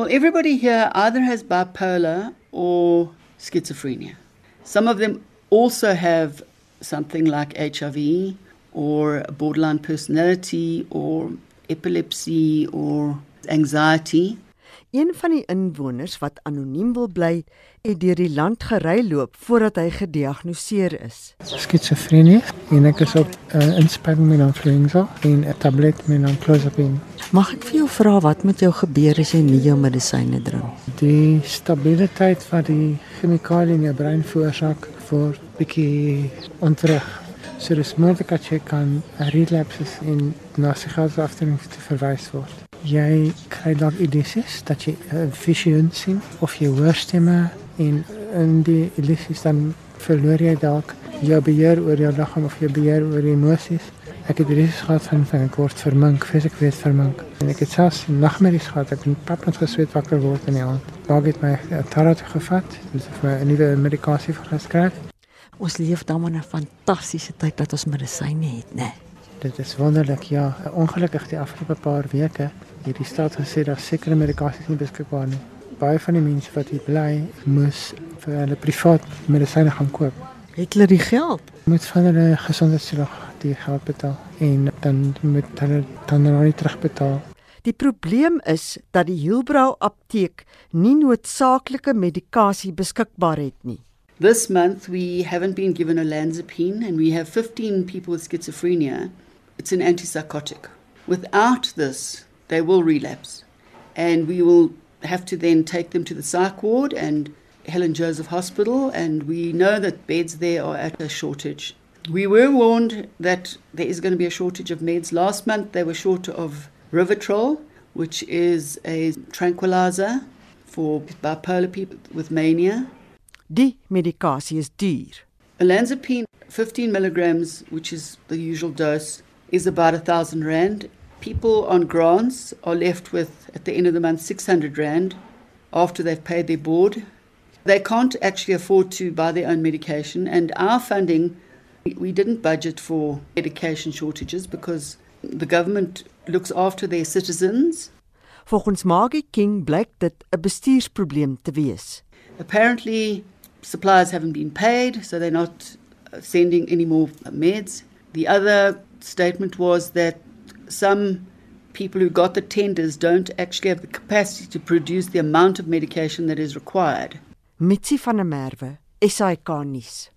Well, everybody here either has bipolar or schizophrenia. Some of them also have something like HIV or borderline personality or epilepsy or anxiety. Een van die inwoners wat anoniem wil bly, het deur die land gery loop voordat hy gediagnoseer is. Skizofrenie en ek is op 'n uh, inspuiting met influenza en 'n tablet met clozapine. Mag ek vir jou vra wat met jou gebeur as jy nie jou medisyne drink? Die stabiliteit van die chemikalie in jou brein veroorsaak vir bietjie ontreg. So dis moontlik dat jy kan relapses in na psigiatriese te verwys word jy kry dalk idees dat jy 'n visioen sien of jy hoor stemme en in die illusies dan verloor jy dalk jou beheer oor jou liggaam of jou beheer oor jou emosies. Ek het illusies gehad van van 'n kort vermink, fisiek weet vermink. En ek het selfs nagmerries gehad, ek het papend gesweet wakker word in die aand. Daar het my 'n tarot gevat, dis vir 'n nuwe medikasie geskryf. Ons leef dan maar 'n fantastiese tyd dat ons medisyne het, né? Nee. Dit is wonderlik, ja. Ongelukkig die afgelope paar weke hierdie staat gesê dat sekere medikasies nie beskikbaar nie. Baie van die mense wat hier bly, moes vir hulle privaat medisyne gaan koop. Het hulle die geld? Moet van hulle gesondheidsorg die geld betaal en dan moet hulle dan nou nie terugbetaal. Die probleem is dat die Hielbrau apteek nie noodsaaklike medikasie beskikbaar het nie. This month we haven't been given olanzapine and we have 15 people with schizophrenia. It's an antipsychotic. Without this, they will relapse. And we will have to then take them to the psych ward and Helen Joseph Hospital, and we know that beds there are at a shortage. We were warned that there is going to be a shortage of meds. Last month they were short of Rivotrol, which is a tranquilizer for bipolar people with mania. Die medikasie is duur. Olanzapine 15 milligrams, which is the usual dose, is about a thousand rand people on grants are left with, at the end of the month, 600 Rand after they've paid their board. They can't actually afford to buy their own medication, and our funding, we didn't budget for medication shortages because the government looks after their citizens. Volgens Maggie King blyk dit 'n bestuursprobleem te wees. Apparently suppliers haven't been paid, so they're not sending any more meds. The other statement was that some people who got the tenders don't actually have the capacity to produce the amount of medication that is required. Mitsi van der Merwe, SAK nuus.